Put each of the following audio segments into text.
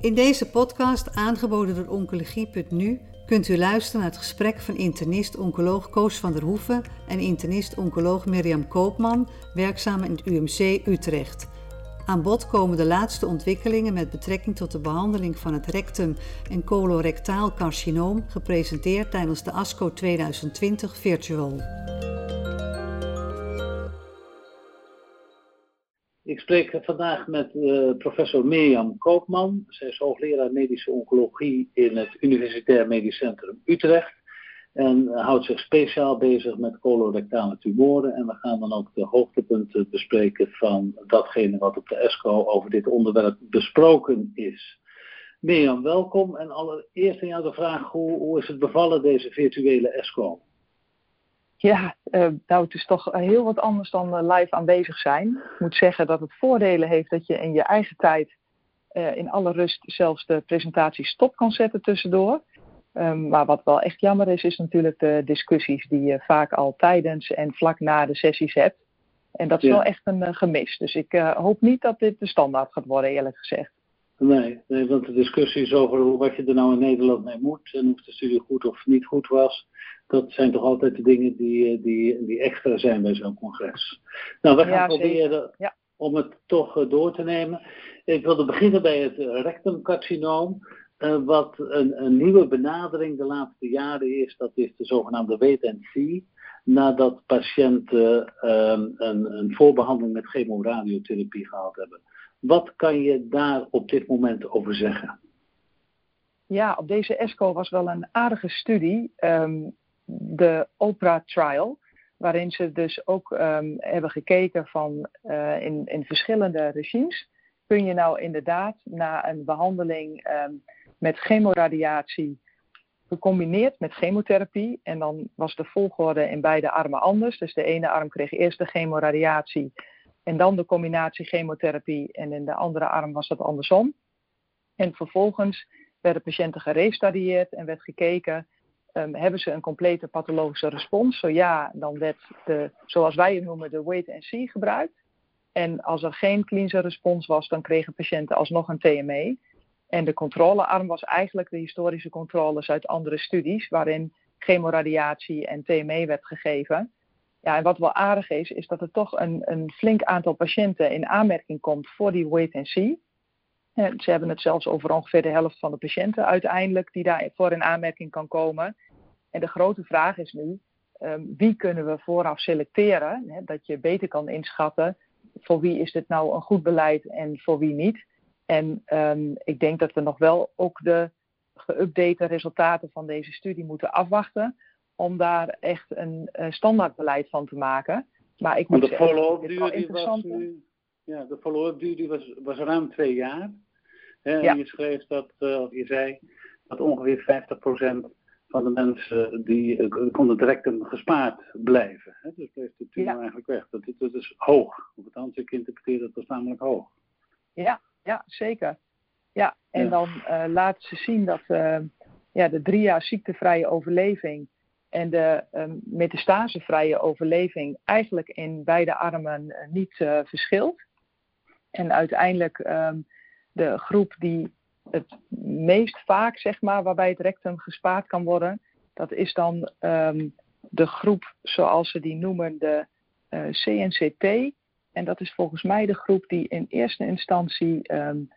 In deze podcast, aangeboden door Oncologie.nu, kunt u luisteren naar het gesprek van internist-oncoloog Koos van der Hoeven en internist-oncoloog Mirjam Koopman, werkzaam in het UMC Utrecht. Aan bod komen de laatste ontwikkelingen met betrekking tot de behandeling van het rectum- en colorectaal carcinoom, gepresenteerd tijdens de ASCO 2020 Virtual. Ik spreek vandaag met uh, professor Mirjam Koopman. Zij is hoogleraar medische oncologie in het Universitair Medisch Centrum Utrecht. En houdt zich speciaal bezig met colorectale tumoren. En we gaan dan ook de hoogtepunten bespreken van datgene wat op de ESCO over dit onderwerp besproken is. Mirjam, welkom. En allereerst aan jou de vraag, hoe, hoe is het bevallen deze virtuele ESCO? Ja, uh, nou het is toch heel wat anders dan uh, live aanwezig zijn. Ik moet zeggen dat het voordelen heeft dat je in je eigen tijd uh, in alle rust zelfs de presentatie stop kan zetten tussendoor. Um, maar wat wel echt jammer is, is natuurlijk de discussies die je vaak al tijdens en vlak na de sessies hebt. En dat is ja. wel echt een gemis. Dus ik hoop niet dat dit de standaard gaat worden, eerlijk gezegd. Nee, nee, want de discussies over wat je er nou in Nederland mee moet en of de studie goed of niet goed was, dat zijn toch altijd de dingen die, die, die extra zijn bij zo'n congres. Nou, we gaan ja, proberen ja. om het toch door te nemen. Ik wilde beginnen bij het rectumcarcinoom. Uh, wat een, een, nieuwe benadering de laatste jaren is, dat is de zogenaamde wait-and-see. Nadat patiënten een, een voorbehandeling met chemoradiotherapie gehad hebben. Wat kan je daar op dit moment over zeggen? Ja, op deze ESCO was wel een aardige studie, um, de Oprah Trial, waarin ze dus ook um, hebben gekeken van uh, in, in verschillende regimes. Kun je nou inderdaad na een behandeling um, met chemoradiatie gecombineerd met chemotherapie. En dan was de volgorde in beide armen anders. Dus de ene arm kreeg eerst de chemoradiatie en dan de combinatie chemotherapie en in de andere arm was dat andersom. En vervolgens werden patiënten gerestadieerd en werd gekeken, um, hebben ze een complete pathologische respons? Zo ja, dan werd de, zoals wij het noemen, de wait-and-see gebruikt. En als er geen klinische respons was, dan kregen patiënten alsnog een TME. En de controlearm was eigenlijk de historische controles uit andere studies, waarin chemoradiatie en TME werd gegeven. Ja, en wat wel aardig is, is dat er toch een, een flink aantal patiënten in aanmerking komt voor die wait-and-see. Ze hebben het zelfs over ongeveer de helft van de patiënten uiteindelijk die daarvoor in aanmerking kan komen. En de grote vraag is nu, um, wie kunnen we vooraf selecteren? Hè, dat je beter kan inschatten voor wie is dit nou een goed beleid en voor wie niet. En um, ik denk dat we nog wel ook de geüpdate resultaten van deze studie moeten afwachten om daar echt een, een standaardbeleid van te maken. Maar ik moet de follow-up duur die was nu, ja, de follow-up duur die was, was ruim twee jaar. Hè, ja. En je schreef dat, uh, of je zei, dat ongeveer 50% van de mensen die uh, konden direct gespaard blijven. Hè? Dus bleef de tumor ja. eigenlijk weg. Dat, dat is hoog. Of het anders ik interpreteer dat was namelijk hoog. Ja, ja zeker. Ja, en ja. dan uh, laten ze zien dat ja, de drie jaar ziektevrije overleving en de um, metastasevrije overleving eigenlijk in beide armen uh, niet uh, verschilt. En uiteindelijk um, de groep die het meest vaak, zeg maar, waarbij het rectum gespaard kan worden, dat is dan um, de groep zoals ze die noemen, de uh, CNCT. En dat is volgens mij de groep die in eerste instantie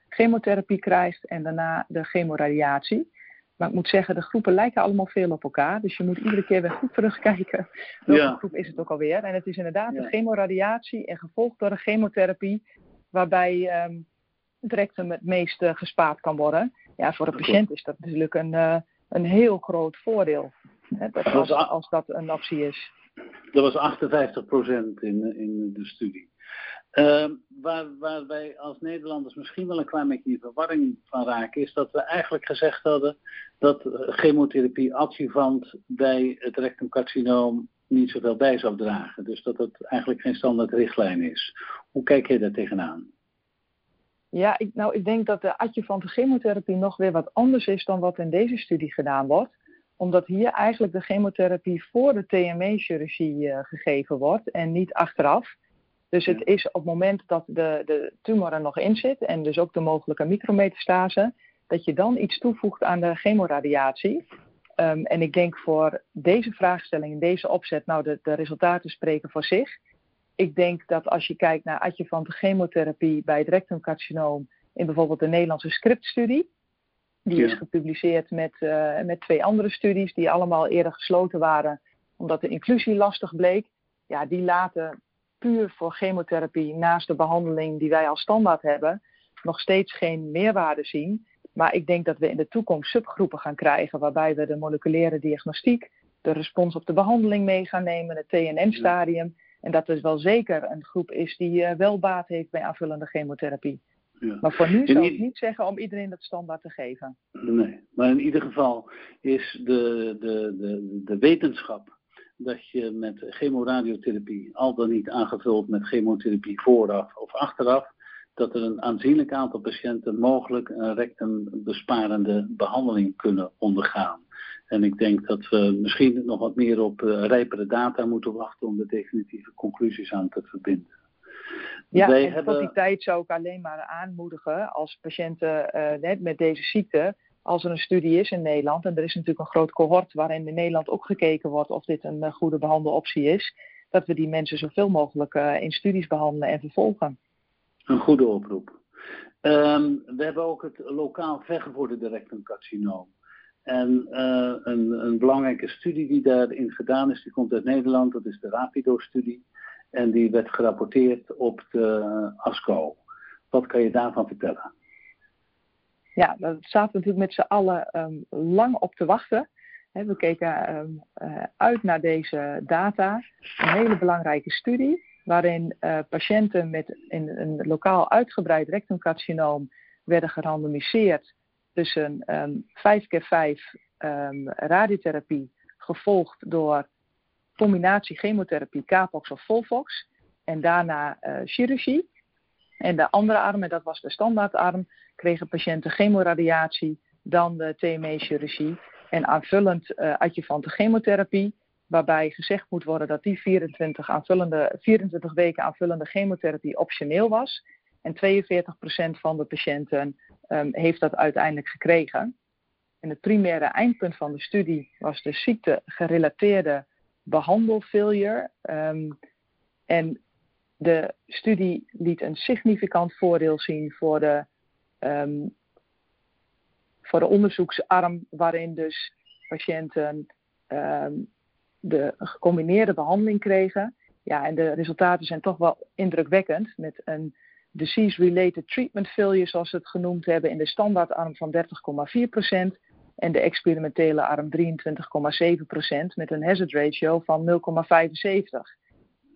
chemotherapie krijgt en daarna de chemoradiatie. Maar ik moet zeggen, de groepen lijken allemaal veel op elkaar. Dus je moet iedere keer weer goed terugkijken. Welke ja. groep is het ook alweer? En het is inderdaad ja. de chemoradiatie en gevolgd door de chemotherapie. Waarbij um, het rectum het meest uh, gespaard kan worden. Ja, voor de patiënt is dat natuurlijk een, uh, een heel groot voordeel. Hè, dat als, als dat een optie is. Dat was 58% in, in de studie. Uh, waar, waar wij als Nederlanders misschien wel een klein beetje in verwarring van raken, is dat we eigenlijk gezegd hadden dat chemotherapie adjuvant bij het rectumcarcinoom niet zoveel bij zou dragen. Dus dat het eigenlijk geen standaard richtlijn is. Hoe kijk je daar tegenaan? Ja, ik, nou, ik denk dat de adjuvante chemotherapie nog weer wat anders is dan wat in deze studie gedaan wordt. Omdat hier eigenlijk de chemotherapie voor de TME-chirurgie uh, gegeven wordt en niet achteraf. Dus het is op het moment dat de, de tumor er nog in zit en dus ook de mogelijke micrometastase, dat je dan iets toevoegt aan de chemoradiatie. Um, en ik denk voor deze vraagstelling, deze opzet, nou de, de resultaten spreken voor zich. Ik denk dat als je kijkt naar adjuvante chemotherapie bij het rectumcarcinoom in bijvoorbeeld de Nederlandse scriptstudie, die is gepubliceerd met, uh, met twee andere studies die allemaal eerder gesloten waren omdat de inclusie lastig bleek. Ja, die laten puur voor chemotherapie naast de behandeling die wij als standaard hebben nog steeds geen meerwaarde zien. Maar ik denk dat we in de toekomst subgroepen gaan krijgen waarbij we de moleculaire diagnostiek, de respons op de behandeling mee gaan nemen, het TNN-stadium. En dat is wel zeker een groep is die uh, wel baat heeft bij aanvullende chemotherapie. Ja. Maar voor nu zou ik niet zeggen om iedereen dat standaard te geven. Nee, maar in ieder geval is de, de, de, de wetenschap dat je met chemoradiotherapie, al dan niet aangevuld met chemotherapie vooraf of achteraf, dat er een aanzienlijk aantal patiënten mogelijk een rectumbesparende behandeling kunnen ondergaan. En ik denk dat we misschien nog wat meer op uh, rijpere data moeten wachten om de definitieve conclusies aan te verbinden. Ja, Wij en hebben... tot die tijd zou ik alleen maar aanmoedigen als patiënten uh, met deze ziekte, als er een studie is in Nederland, en er is natuurlijk een groot cohort waarin in Nederland ook gekeken wordt of dit een uh, goede behandeloptie is, dat we die mensen zoveel mogelijk in studies behandelen en vervolgen. Een goede oproep. Um, we hebben ook het lokaal vergevorderde rectumcarcinoom. En uh, een, een, belangrijke studie die daarin gedaan is, die komt uit Nederland, dat is de Rapido-studie. En die werd gerapporteerd op de ASCO. Wat kan je daarvan vertellen? Ja, daar zaten we natuurlijk met z'n allen um, lang op te wachten. we keken um, uh, uit naar deze data. Een hele belangrijke studie waarin uh, patiënten met in een lokaal uitgebreid rectumcarcinoom werden gerandomiseerd tussen um, 5 keer 5 um, radiotherapie gevolgd door combinatie chemotherapie Capox of Volvox en daarna uh, chirurgie. En de andere arm, en dat was de standaardarm, kregen patiënten chemoradiatie, dan de TME-chirurgie en aanvullend uh, adjuvante chemotherapie waarbij gezegd moet worden dat die 24, aanvullende, 24 weken aanvullende chemotherapie optioneel was. En 42% van de patiënten um, heeft dat uiteindelijk gekregen. En het primaire eindpunt van de studie was de ziekte-gerelateerde behandelfailure. Um, en de studie liet een significant voordeel zien voor de, um, voor de onderzoeksarm, waarin dus patiënten um, de gecombineerde behandeling kregen. Ja, en de resultaten zijn toch wel indrukwekkend met een disease-related treatment failure, zoals we het genoemd hebben, in de standaardarm van 30,4% en de experimentele arm 23,7% met een hazard ratio van 0,75.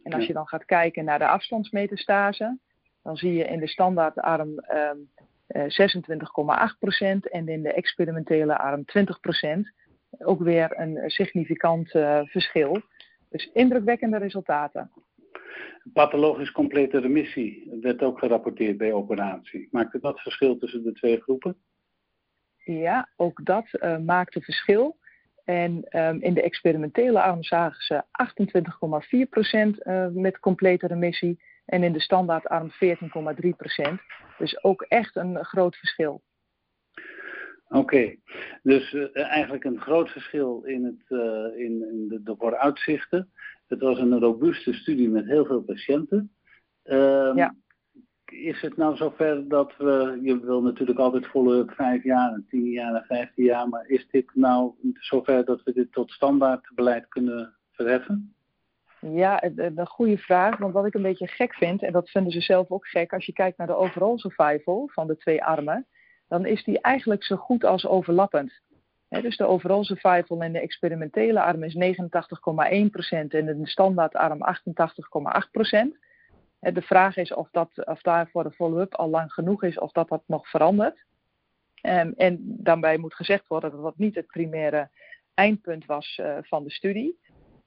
En als je dan gaat kijken naar de afstandsmetastase, dan zie je in de standaardarm um, uh, 26,8% en in de experimentele arm 20% ook weer een significant uh, verschil. Dus indrukwekkende resultaten. Pathologisch complete remissie werd ook gerapporteerd bij operatie. Maakte dat verschil tussen de twee groepen? Ja, ook dat uh, maakte verschil. En um, in de experimentele arm zagen ze 28,4% uh, met complete remissie. En in de standaardarm 14,3%. Dus ook echt een groot verschil. Oké, dus uh, eigenlijk een groot verschil in, het, uh, in, in de, de, vooruitzichten. Het was een robuuste studie met heel veel patiënten. Uh, ja. Is het nou zover dat we, je wil natuurlijk altijd volle vijf jaar en tien jaar en vijftien jaar, maar is dit nou zover dat we dit tot standaardbeleid kunnen verheffen? Ja, een goede vraag. Want wat ik een beetje gek vind, en dat vinden ze zelf ook gek, als je kijkt naar de overall survival van de twee armen, dan is die eigenlijk zo goed als overlappend. dus de overall survival in de experimentele arm is 89,1% en de standaardarm 88,8%. De vraag is of, dat, of daar voor de follow-up al lang genoeg is of dat dat nog verandert. Um, en daarbij moet gezegd worden dat dat niet het primaire eindpunt was uh, van de studie.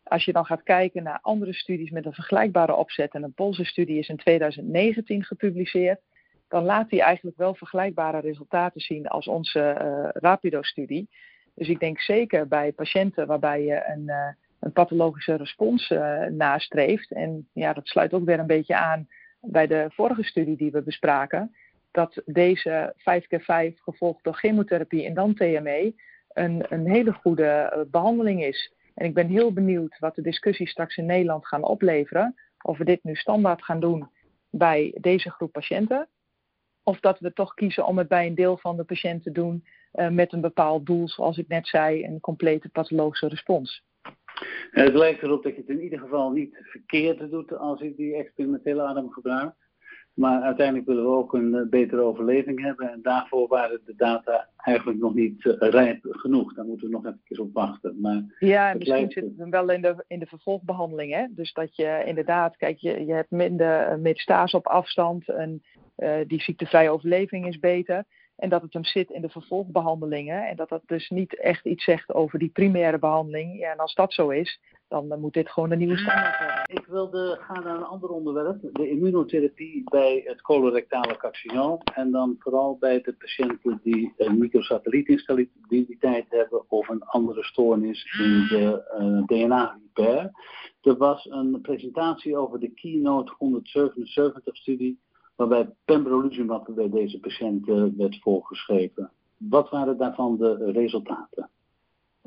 Als je dan gaat kijken naar andere studies met een vergelijkbare opzet, en een Poolse studie is in 2019 gepubliceerd, dan laat hij eigenlijk wel vergelijkbare resultaten zien als onze uh, Rapido-studie. Dus ik denk zeker bij patiënten waarbij je een, een pathologische respons uh, nastreeft. En ja, dat sluit ook weer een beetje aan bij de vorige studie die we bespraken. dat deze 5x5 gevolgd door chemotherapie en dan TME een, een hele goede eh, behandeling is. En ik ben heel benieuwd wat de discussies straks in Nederland gaan opleveren. Of we dit nu standaard gaan doen bij deze groep patiënten. Of dat we toch kiezen om het bij een deel van de patiënten te doen uh, met een bepaald doel, zoals ik net zei, een complete pathologische respons. Het lijkt erop dat je het in ieder geval niet verkeerd doet als je die experimentele adem gebruikt. Maar uiteindelijk willen we ook een uh, betere overleving hebben. En daarvoor waren de data eigenlijk nog niet uh, rijp genoeg. Daar moeten we nog even op wachten. Maar ja, en misschien zit het wel in de, in de vervolgbehandeling. Hè? Dus dat je inderdaad, kijk, je, je hebt minder metastase op afstand. En uh, die ziektevrije overleving is beter. En dat het hem zit in de vervolgbehandelingen. En dat dat dus niet echt iets zegt over die primaire behandeling. Ja, en als dat zo is, dan moet dit gewoon een nieuwe standaard worden. Ik wilde gaan naar een ander onderwerp. De immunotherapie bij het colorectale carcinoom. En dan vooral bij de patiënten die een microsatellietinstabiliteit hebben of een andere stoornis in de uh, DNA-repair. Er was een presentatie over de Keynote 177-studie waarbij pembrolizumab bij deze patiënten werd voorgeschreven. Wat waren daarvan de resultaten?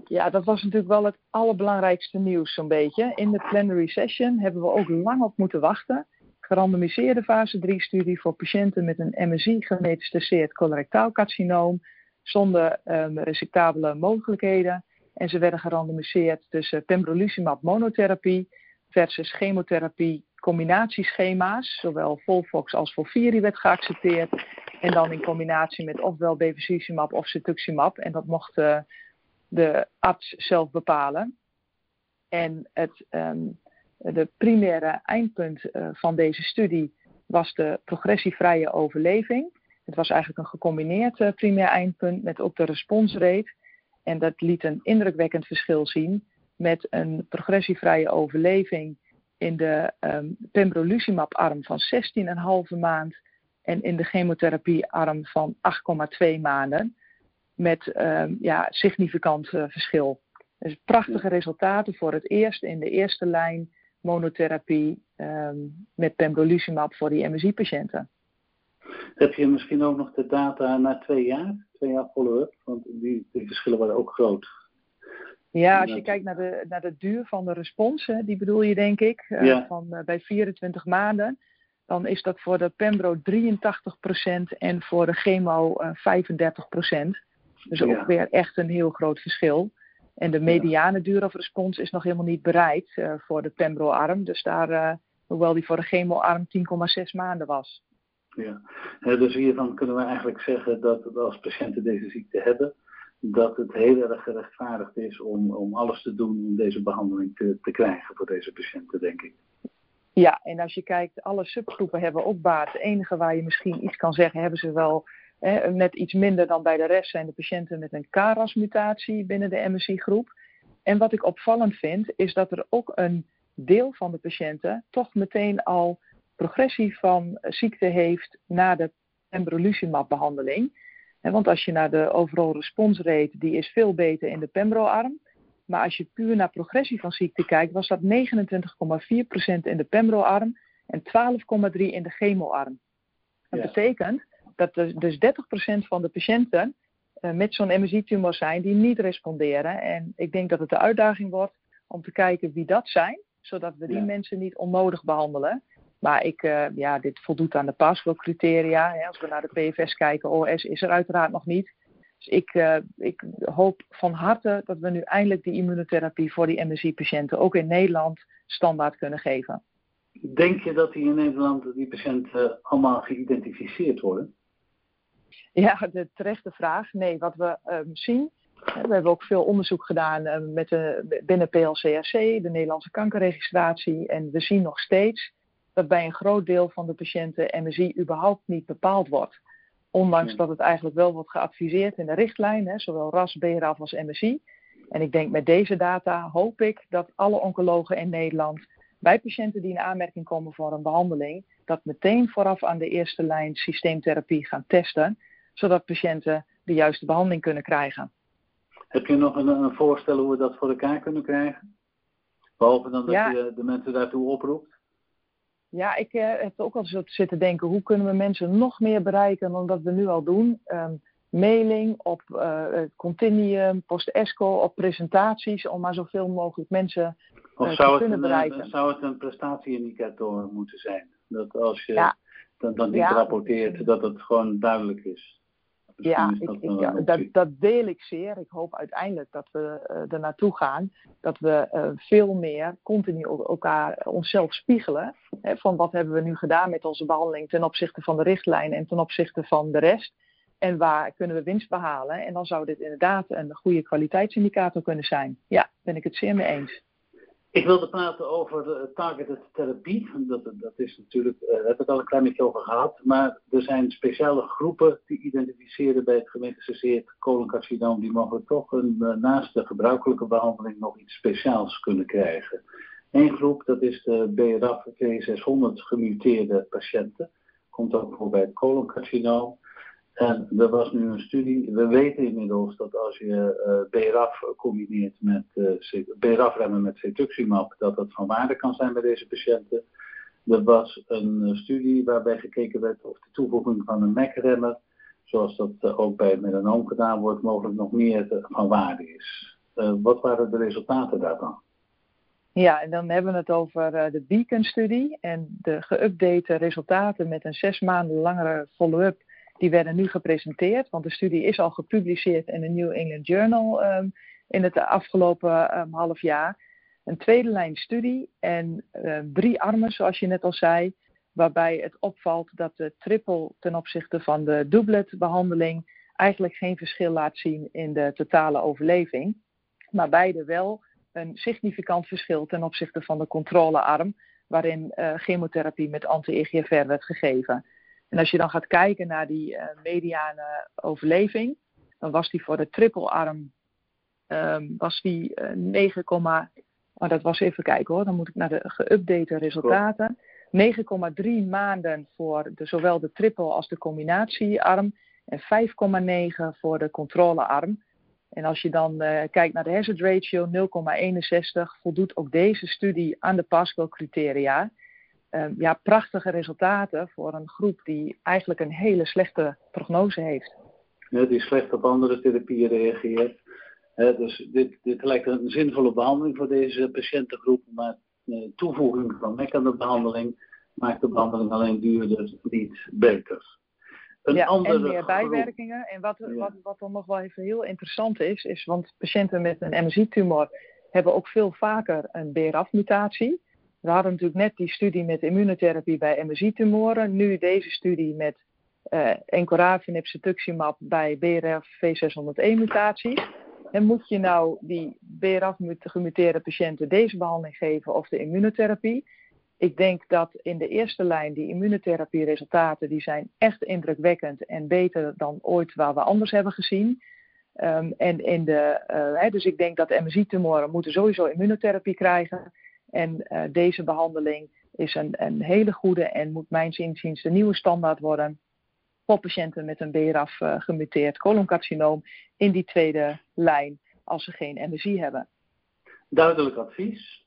Ja, dat was natuurlijk wel het allerbelangrijkste nieuws zo'n beetje. In de plenary session hebben we ook lang op moeten wachten. Gerandomiseerde fase 3-studie voor patiënten met een MSI gemetastaseerd colorectaal carcinoom zonder um, resectabele mogelijkheden. En ze werden gerandomiseerd tussen pembrolizumab monotherapie versus chemotherapie combinatieschema's, zowel Volvox als Volviri werd geaccepteerd. En dan in combinatie met ofwel bevacizumab of cetuximab. En dat mocht uh, de arts zelf bepalen. En het, um, de primaire eindpunt uh, van deze studie was de progressievrije overleving. Het was eigenlijk een gecombineerd uh, primair eindpunt met ook de responsrate. En dat liet een indrukwekkend verschil zien met een progressievrije overleving in de um, pembrolizumab-arm van 16,5 maand en in de chemotherapie-arm van 8,2 maanden. Met um, ja, significant uh, verschil. Dus prachtige resultaten voor het eerst in de eerste lijn monotherapie um, met pembrolizumab voor die MSI-patiënten. Heb je misschien ook nog de data na twee jaar, twee jaar follow-up? Want die, die verschillen waren ook groot. Ja, als je kijkt naar de, naar de duur van de respons, die bedoel je denk ik, uh, van uh, bij 24 maanden, dan is dat voor de Pembro 83% en voor de chemo uh, 35%. Dus ook weer echt een heel groot verschil. En de mediane duur of respons is nog helemaal niet bereikt voor de Pembro-arm. Dus daar, hoewel die voor de chemo-arm 10,6 maanden was. Ja, dus hiervan kunnen we eigenlijk zeggen dat als patiënten deze ziekte hebben, dat het heel erg gerechtvaardigd is om, om alles te doen om deze behandeling te, te krijgen voor deze patiënten, denk ik. Ja, en als je kijkt, alle subgroepen hebben ook baat. Het enige waar je misschien iets kan zeggen, hebben ze wel hè, net iets minder dan bij de rest, zijn de patiënten met een KRAS-mutatie binnen de MSI-groep. En wat ik opvallend vind, is dat er ook een deel van de patiënten toch meteen al progressie van ziekte heeft na de pembrolizumab-behandeling want als je naar de overall response rate, die is veel beter in de Pembro-arm. Maar als je puur naar progressie van ziekte kijkt, was dat 29,4% in de Pembro-arm en 12,3% in de chemo-arm. Dat ja. betekent dat er dus 30% van de patiënten uh, met zo'n MSI-tumor zijn die niet responderen. En ik denk dat het de uitdaging wordt om te kijken wie dat zijn, zodat we die ja. mensen niet onnodig behandelen. Maar ik, uh, ja, dit voldoet aan de PASCO-criteria. Als we naar de PFS kijken, OS is er uiteraard nog niet. Dus ik, uh, ik hoop van harte dat we nu eindelijk die immunotherapie voor die MSI-patiënten ook in Nederland standaard kunnen geven. Denk je dat die in Nederland, die patiënten, allemaal geïdentificeerd worden? Ja, de terechte vraag. Nee, wat we uh, zien, we hebben ook veel onderzoek gedaan met de, binnen PLCRC, de Nederlandse kankerregistratie. En we zien nog steeds dat bij een groot deel van de patiënten MSI überhaupt niet bepaald wordt. Ondanks dat het eigenlijk wel wordt geadviseerd in de richtlijn, hè, zowel RAS, BRAF als MSI. En ik denk met deze data hoop ik dat alle oncologen in Nederland bij patiënten die in aanmerking komen voor een behandeling, dat meteen vooraf aan de eerste lijn systeemtherapie gaan testen, zodat patiënten de juiste behandeling kunnen krijgen. Heb je nog een, een voorstel hoe we dat voor elkaar kunnen krijgen? Behalve dan dat ja. je de mensen daartoe oproept? Ja, ik uh, heb ook al zo zitten denken, hoe kunnen we mensen nog meer bereiken dan dat we nu al doen? Um, mailing, op uh, Continuum, post-ESCO, op presentaties, om maar zoveel mogelijk mensen uh, te kunnen een, bereiken. Zou het een prestatieindicator moeten zijn? Dat als je ja. dan, dan niet ja. rapporteert, dat het gewoon duidelijk is? Ja, ik, ik, ja dat, dat, deel ik zeer. Ik hoop uiteindelijk dat we uh, er naartoe gaan. Dat we uh, veel meer continu elkaar onszelf spiegelen. Hè, van wat hebben we nu gedaan met onze behandeling ten opzichte van de richtlijn en ten opzichte van de rest. En waar kunnen we winst behalen? En dan zou dit inderdaad een goede kwaliteitsindicator kunnen zijn. Ja, ben ik het zeer mee eens. Ik wilde praten over de targeted therapie. Dat, dat is natuurlijk, uh, daar heb ik al een klein beetje over gehad. Maar er zijn speciale groepen die identificeren bij het gemetastaseerd coloncarcinoom. Die mogelijk toch een, uh, naast de gebruikelijke behandeling nog iets speciaals kunnen krijgen. Eén groep, dat is de BRAF V600 gemuteerde patiënten. Komt ook voor bij coloncarcinoom. En er was nu een studie, we weten inmiddels dat als je uh, BRAF combineert met uh, BRAF-remmen met cetuximab, dat dat van waarde kan zijn bij deze patiënten. Er was een uh, studie waarbij gekeken werd of de toevoeging van een MEC-remmer, zoals dat ook bij het melanoom gedaan wordt, mogelijk nog meer van waarde is. wat waren de resultaten daarvan? Ja, en dan hebben we het over de Beacon-studie en de geüpdate resultaten met een zes maanden langere follow-up die werden nu gepresenteerd, want de studie is al gepubliceerd in de New England Journal um, in het afgelopen um, half jaar. Een tweede lijn studie en uh, drie armen, zoals je net al zei, waarbij het opvalt dat de triple ten opzichte van de doublet-behandeling eigenlijk geen verschil laat zien in de totale overleving, maar beide wel een significant verschil ten opzichte van de controlearm, waarin uh, chemotherapie met anti-EGFR werd gegeven. En als je dan gaat kijken naar die uh, mediane overleving, dan was die voor de trippelarm um, was die uh, 9, maar dat was even kijken hoor, dan moet ik naar de geüpdate resultaten. 9,3 maanden voor de, zowel de triple als de combinatiearm en 5,9 voor de controlearm. En als je dan uh, kijkt naar de hazard ratio 0,61, voldoet ook deze studie aan de Pascal-criteria. Uh, ja, prachtige resultaten voor een groep die eigenlijk een hele slechte prognose heeft. Ja, die slecht op andere therapieën reageert. dus dit, dit lijkt een zinvolle behandeling voor deze patiëntengroep, maar uh, toevoeging van MEC aan de behandeling maakt de behandeling alleen duurder, niet beter. Een ja, andere en meer bijwerkingen. En wat, ja. wat, wat dan nog wel even heel interessant is, is want patiënten met een MSI-tumor hebben ook veel vaker een BRAF-mutatie. We hadden natuurlijk net die studie met immunotherapie bij MSI-tumoren. Nu deze studie met uh, encorafenib cetuximab bij BRAF V601-mutaties. En moet je nou die BRAF-gemuteerde patiënten deze behandeling geven of de immunotherapie? Ik denk dat in de eerste lijn die immunotherapie-resultaten die zijn echt indrukwekkend en beter dan ooit waar we anders hebben gezien. Um, en in de, uh, hè, dus ik denk dat MSI-tumoren moeten sowieso immunotherapie krijgen. En uh, deze behandeling is een, een, hele goede en moet mijn inziens de nieuwe standaard worden voor patiënten met een BRAF uh, gemuteerd coloncarcinoom in die tweede lijn als ze geen MSI hebben. Duidelijk advies.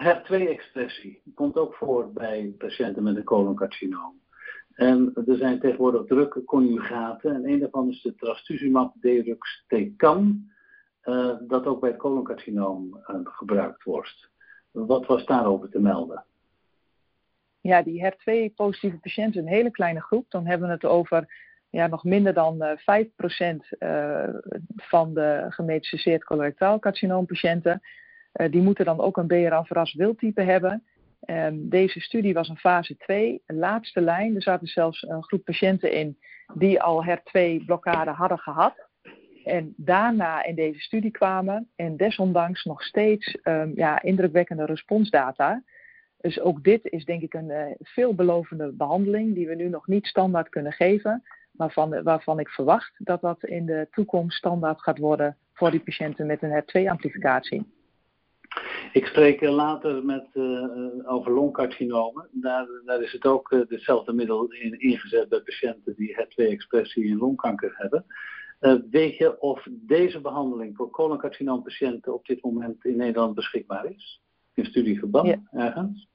HER2-expressie komt ook voor bij patiënten met een coloncarcinoom. En er zijn tegenwoordig drukke conjugaten en een daarvan is de trastuzumab deruxtecan, uh, dat ook bij het coloncarcinoom gebruikt wordt. Wat was daarover te melden? Ja, die HER2-positieve patiënten, een hele kleine groep. Dan hebben we het over ja, nog minder dan uh, 5% uh, van de gemetastaseerd colorectaal carcinoompatiënten. Uh, die moeten dan ook een BRAF-RAS wildtype hebben. Deze studie was een fase 2, een laatste lijn. Er zaten zelfs een groep patiënten in die al HER2-blokkade hadden gehad en daarna in deze studie kwamen en desondanks nog steeds um, ja, indrukwekkende responsdata. Dus ook dit is denk ik een uh, veelbelovende behandeling die we nu nog niet standaard kunnen geven, maar van, waarvan ik verwacht dat dat in de toekomst standaard gaat worden voor die patiënten met een HER2-amplificatie. Ik spreek later met, uh, over longcarcinomen. Daar, daar, is het ook uh, hetzelfde middel in, ingezet bij patiënten die HER2-expressie in longkanker hebben. Uh, weet je of deze behandeling voor coloncarcinoompatiënten op dit moment in Nederland beschikbaar is? In studieverband ja. ergens?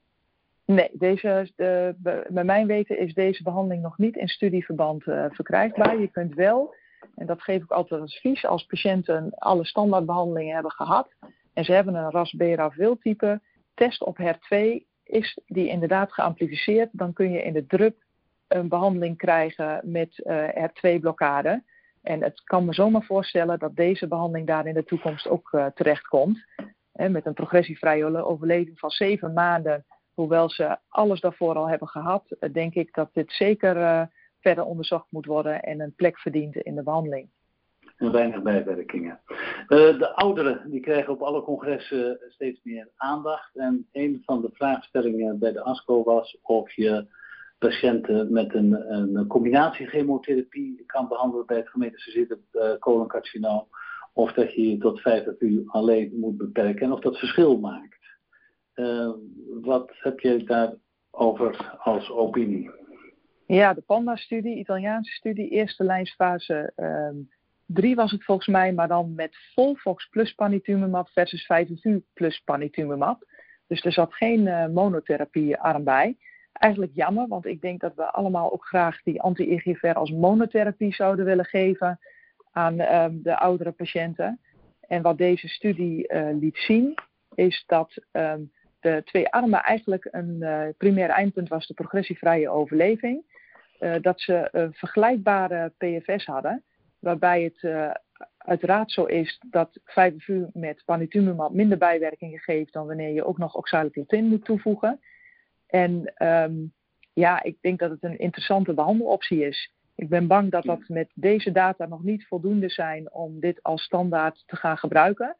Nee, deze, de, bij mijn weten is deze behandeling nog niet in studieverband uh, verkrijgbaar. Je kunt wel, en dat geef ik altijd als advies, als patiënten alle standaardbehandelingen hebben gehad en ze hebben een ras BRAF wildtype, test op HER2 is die inderdaad geamplificeerd, dan kun je in de drup een behandeling krijgen met uh, HER2-blokkade. En het kan me zomaar voorstellen dat deze behandeling daar in de toekomst ook uh, terechtkomt. met een progressievrije overleving van zeven maanden, hoewel ze alles daarvoor al hebben gehad, uh, denk ik dat dit zeker verder onderzocht moet worden en een plek verdient in de behandeling en weinig bijwerkingen. De ouderen die krijgen op alle congressen steeds meer aandacht. En een van de vraagstellingen bij de ASCO was of je patiënten met een, een combinatie chemotherapie kan behandelen bij het gemeente zitten uh, coloncarcinoom. Of dat je je tot 50 uur alleen moet beperken en of dat verschil maakt. Uh, wat heb je daarover als opinie? Ja, de PANDA-studie, Italiaanse studie, eerste lijnsfase ehm, Drie was het volgens mij, maar dan met Volvox plus panitumumab versus 5FU plus panitumumab. Dus er zat geen uh, monotherapie-arm bij. Eigenlijk jammer, want ik denk dat we allemaal ook graag die anti-IGFR als monotherapie zouden willen geven aan uh, de oudere patiënten. En wat deze studie uh, liet zien, is dat um, de twee armen eigenlijk een uh, primair eindpunt was de progressievrije overleving. dat ze een vergelijkbare PFS hadden. Waarbij het uiteraard zo is dat 5FU met panitumumab minder bijwerkingen geeft dan wanneer je ook nog oxaliplatin moet toevoegen. En um, ja, ik denk dat het een interessante behandeloptie is. Ik ben bang dat dat met deze data nog niet voldoende zijn om dit als standaard te gaan gebruiken.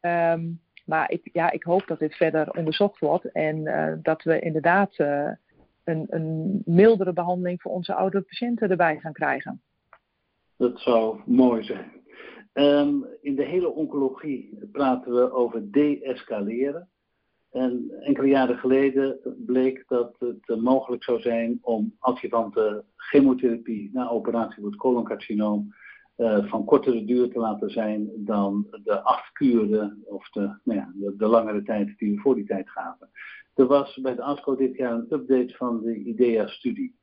Um, maar ik, ja, ik hoop dat dit verder onderzocht wordt en uh, dat we inderdaad uh, een, een mildere behandeling voor onze oudere patiënten erbij gaan krijgen. Dat zou mooi zijn. Um, in de hele oncologie praten we over de-escaleren. En enkele jaren geleden bleek dat het mogelijk zou zijn om adjuvante chemotherapie na operatie voor het coloncarcinoom uh, van kortere duur te laten zijn dan de acht kuren of de, nou ja, de, langere tijd die we voor die tijd gaven. Er was bij de ASCO dit jaar een update van de IDEA-studie.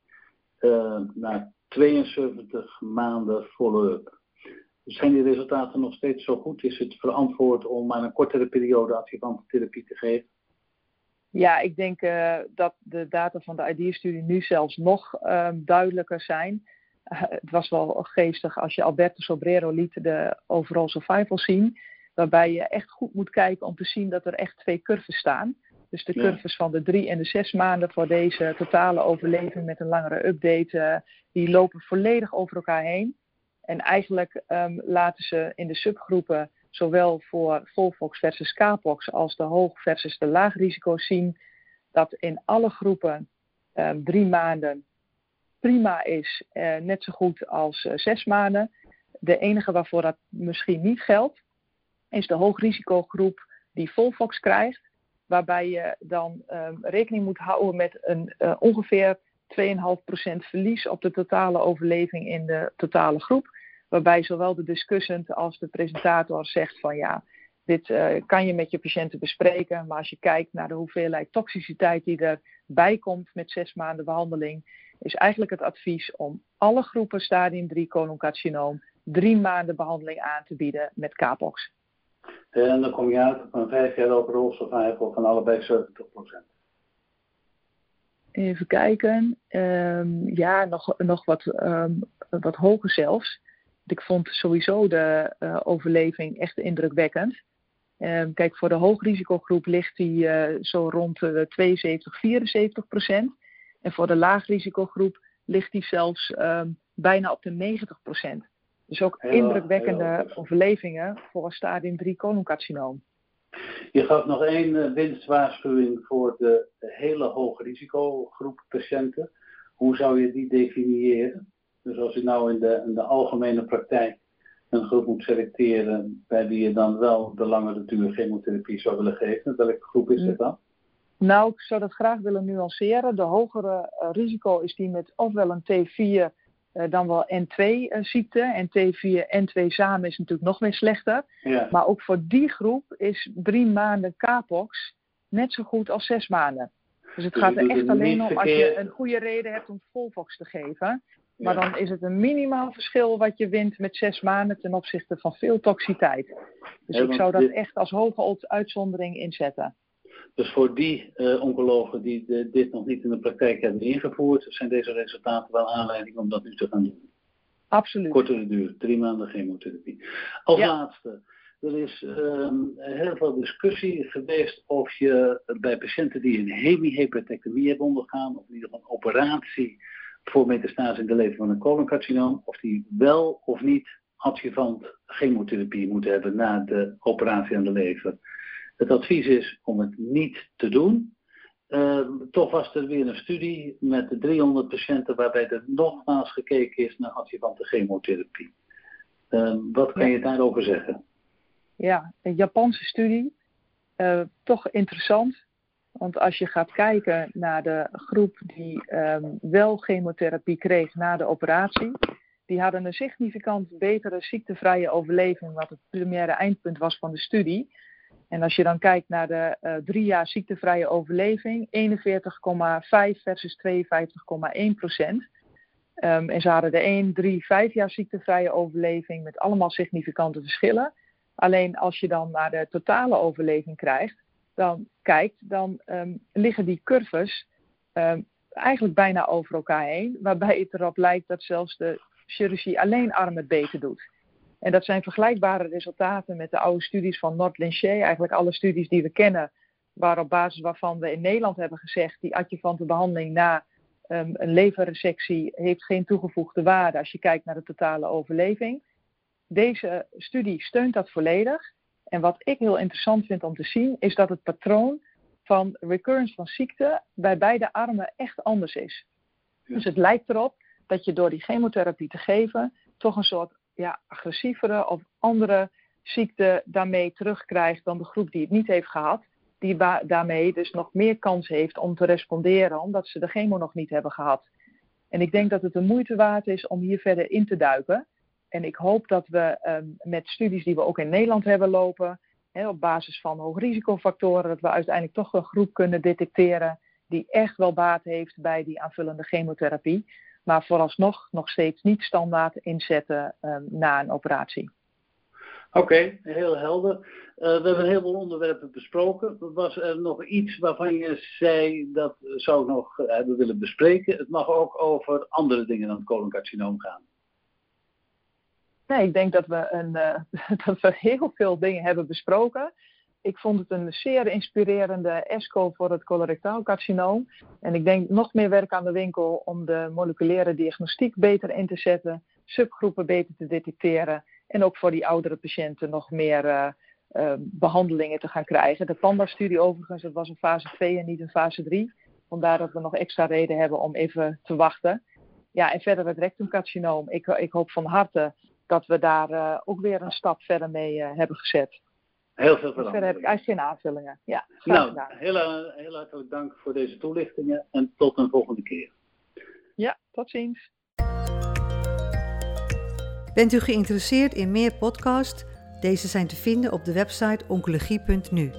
Uh, na 72 maanden follow-up. Zijn die resultaten nog steeds zo goed? Is het verantwoord om maar een kortere periode adjuvante therapie te geven? Ja, ik denk uh, dat de data van de IDEA-studie nu zelfs nog uh, duidelijker zijn. Uh, het was wel geestig als je Alberto Sobrero liet de overall survival zien. Waarbij je echt goed moet kijken om te zien dat er echt twee curves staan. Dus de curves van de drie en de zes maanden voor deze totale overleving met een langere update, uh, die lopen volledig over elkaar heen. En eigenlijk um, laten ze in de subgroepen zowel voor Volvox versus Capox als de hoog versus de laag risico zien dat in alle groepen um, drie maanden prima is, uh, net zo goed als uh, zes maanden. De enige waarvoor dat misschien niet geldt, is de hoogrisicogroep die Volvox krijgt waarbij je dan um, rekening moet houden met een uh, ongeveer 2,5% verlies op de totale overleving in de totale groep. Waarbij zowel de discussant als de presentator zegt van ja, dit uh, kan je met je patiënten bespreken. Maar als je kijkt naar de hoeveelheid toxiciteit die erbij komt met zes maanden behandeling, is eigenlijk het advies om alle groepen stadium 3 coloncarcinoom drie maanden behandeling aan te bieden met Capox. En dan kom je uit op een vijf jaar overall survival van allebei 70%. Even kijken. Um, ja, nog, nog wat, um, wat hoger zelfs. Ik vond sowieso de uh, overleving echt indrukwekkend. Um, kijk, voor de hoogrisicogroep ligt die uh, zo rond de 72, 74 procent. En voor de laagrisicogroep ligt die zelfs bijna op de 90 procent. Dus ook indrukwekkende overlevingen voor stadium 3 coloncarcinoom. Je gaf nog één uh, winstwaarschuwing voor de hele hoge risicogroep patiënten. Hoe zou je die definiëren? Dus als je nou in de, in de algemene praktijk een groep moet selecteren bij wie je dan wel de langere duur chemotherapie zou willen geven, welke groep is dat dan? Nou, ik zou dat graag willen nuanceren. De hogere uh, risico is die met ofwel een T4 uh, dan wel N2-ziekte. Uh, en T4 en N2 samen is natuurlijk nog meer slechter. Ja. Maar ook voor die groep is drie maanden Capox net zo goed als zes maanden. Dus het gaat er echt alleen om als je een goede reden hebt om Volvox te geven. Maar dan is het een minimaal verschil wat je wint met zes maanden ten opzichte van veel toxiteit. Dus ik zou dat echt als hoge uitzondering inzetten. Dus voor die uh, oncologen die dit nog niet in de praktijk hebben ingevoerd, zijn deze resultaten wel aanleiding om dat nu te gaan doen. Absoluut. Kortere duur, drie maanden chemotherapie. Als laatste, er is ehm, heel veel discussie geweest of je bij patiënten die een hemihepatectomie hebben ondergaan, of in ieder geval een operatie voor metastase in de lever van een coloncarcinoom, of die wel of niet adjuvant chemotherapie moeten hebben na de operatie aan de lever. Het advies is om het niet te doen. Uh, toch was er weer een studie met de 300 patiënten waarbij er nogmaals gekeken is naar adjuvante chemotherapie. Uh, wat kan je daarover zeggen? Ja, een Japanse studie. Uh, toch interessant. Want als je gaat kijken naar de groep die um, wel chemotherapie kreeg na de operatie, die hadden een significant betere ziektevrije overleving, wat het primaire eindpunt was van de studie. En als je dan kijkt naar de uh, drie jaar ziektevrije overleving, 41,5 versus 52,1 procent. Um, en ze hadden de 1, 3, 5 jaar ziektevrije overleving met allemaal significante verschillen. Alleen als je dan naar de totale overleving krijgt, dan kijkt, dan um, liggen die curves um, eigenlijk bijna over elkaar heen. Waarbij het erop lijkt dat zelfs de chirurgie alleen arm het beter doet. En dat zijn vergelijkbare resultaten met de oude studies van Nord-Linchet. Eigenlijk alle studies die we kennen, waar op basis waarvan we in Nederland hebben gezegd... die adjuvante behandeling na um, een leverresectie heeft geen toegevoegde waarde... als je kijkt naar de totale overleving. Deze studie steunt dat volledig. En wat ik heel interessant vind om te zien, is dat het patroon van recurrence van ziekte bij beide armen echt anders is. Dus het lijkt erop dat je door die chemotherapie te geven toch een soort ja, agressievere of andere ziekte daarmee terugkrijgt dan de groep die het niet heeft gehad. Die daarmee dus nog meer kans heeft om te responderen omdat ze de chemo nog niet hebben gehad. En ik denk dat het de moeite waard is om hier verder in te duiken. En ik hoop dat we um, met studies die we ook in Nederland hebben lopen, hè, op basis van hoogrisicofactoren, dat we uiteindelijk toch een groep kunnen detecteren die echt wel baat heeft bij die aanvullende chemotherapie. Maar vooralsnog nog steeds niet standaard inzetten um, na een operatie. Oké, heel helder. Uh, we hebben een heleboel onderwerpen besproken. Was er nog iets waarvan je zei dat zou ik nog hebben willen bespreken? Het mag ook over andere dingen dan het coloncarcinoom gaan. Nee, ik denk dat we, een, uh, dat we heel veel dingen hebben besproken. Ik vond het een zeer inspirerende ESCO voor het colorectaal carcinoom. En ik denk nog meer werk aan de winkel om de moleculaire diagnostiek beter in te zetten, subgroepen beter te detecteren en ook voor die oudere patiënten nog meer uh, uh, behandelingen te gaan krijgen. De PANDA-studie overigens, dat was een fase 2 en niet een fase 3. Vandaar dat we nog extra reden hebben om even te wachten. Ja, en verder het rectumcarcinoom. Ik, ik hoop van harte dat we daar uh, ook weer een stap verder mee uh, hebben gezet. Heel veel verandering. Verder heb ik eigenlijk geen aanvullingen. Ja, nou, heel, heel hartelijk dank voor deze toelichtingen en tot een volgende keer. Ja, tot ziens. Bent u geïnteresseerd in meer podcasts? Deze zijn te vinden op de website oncologie.nu.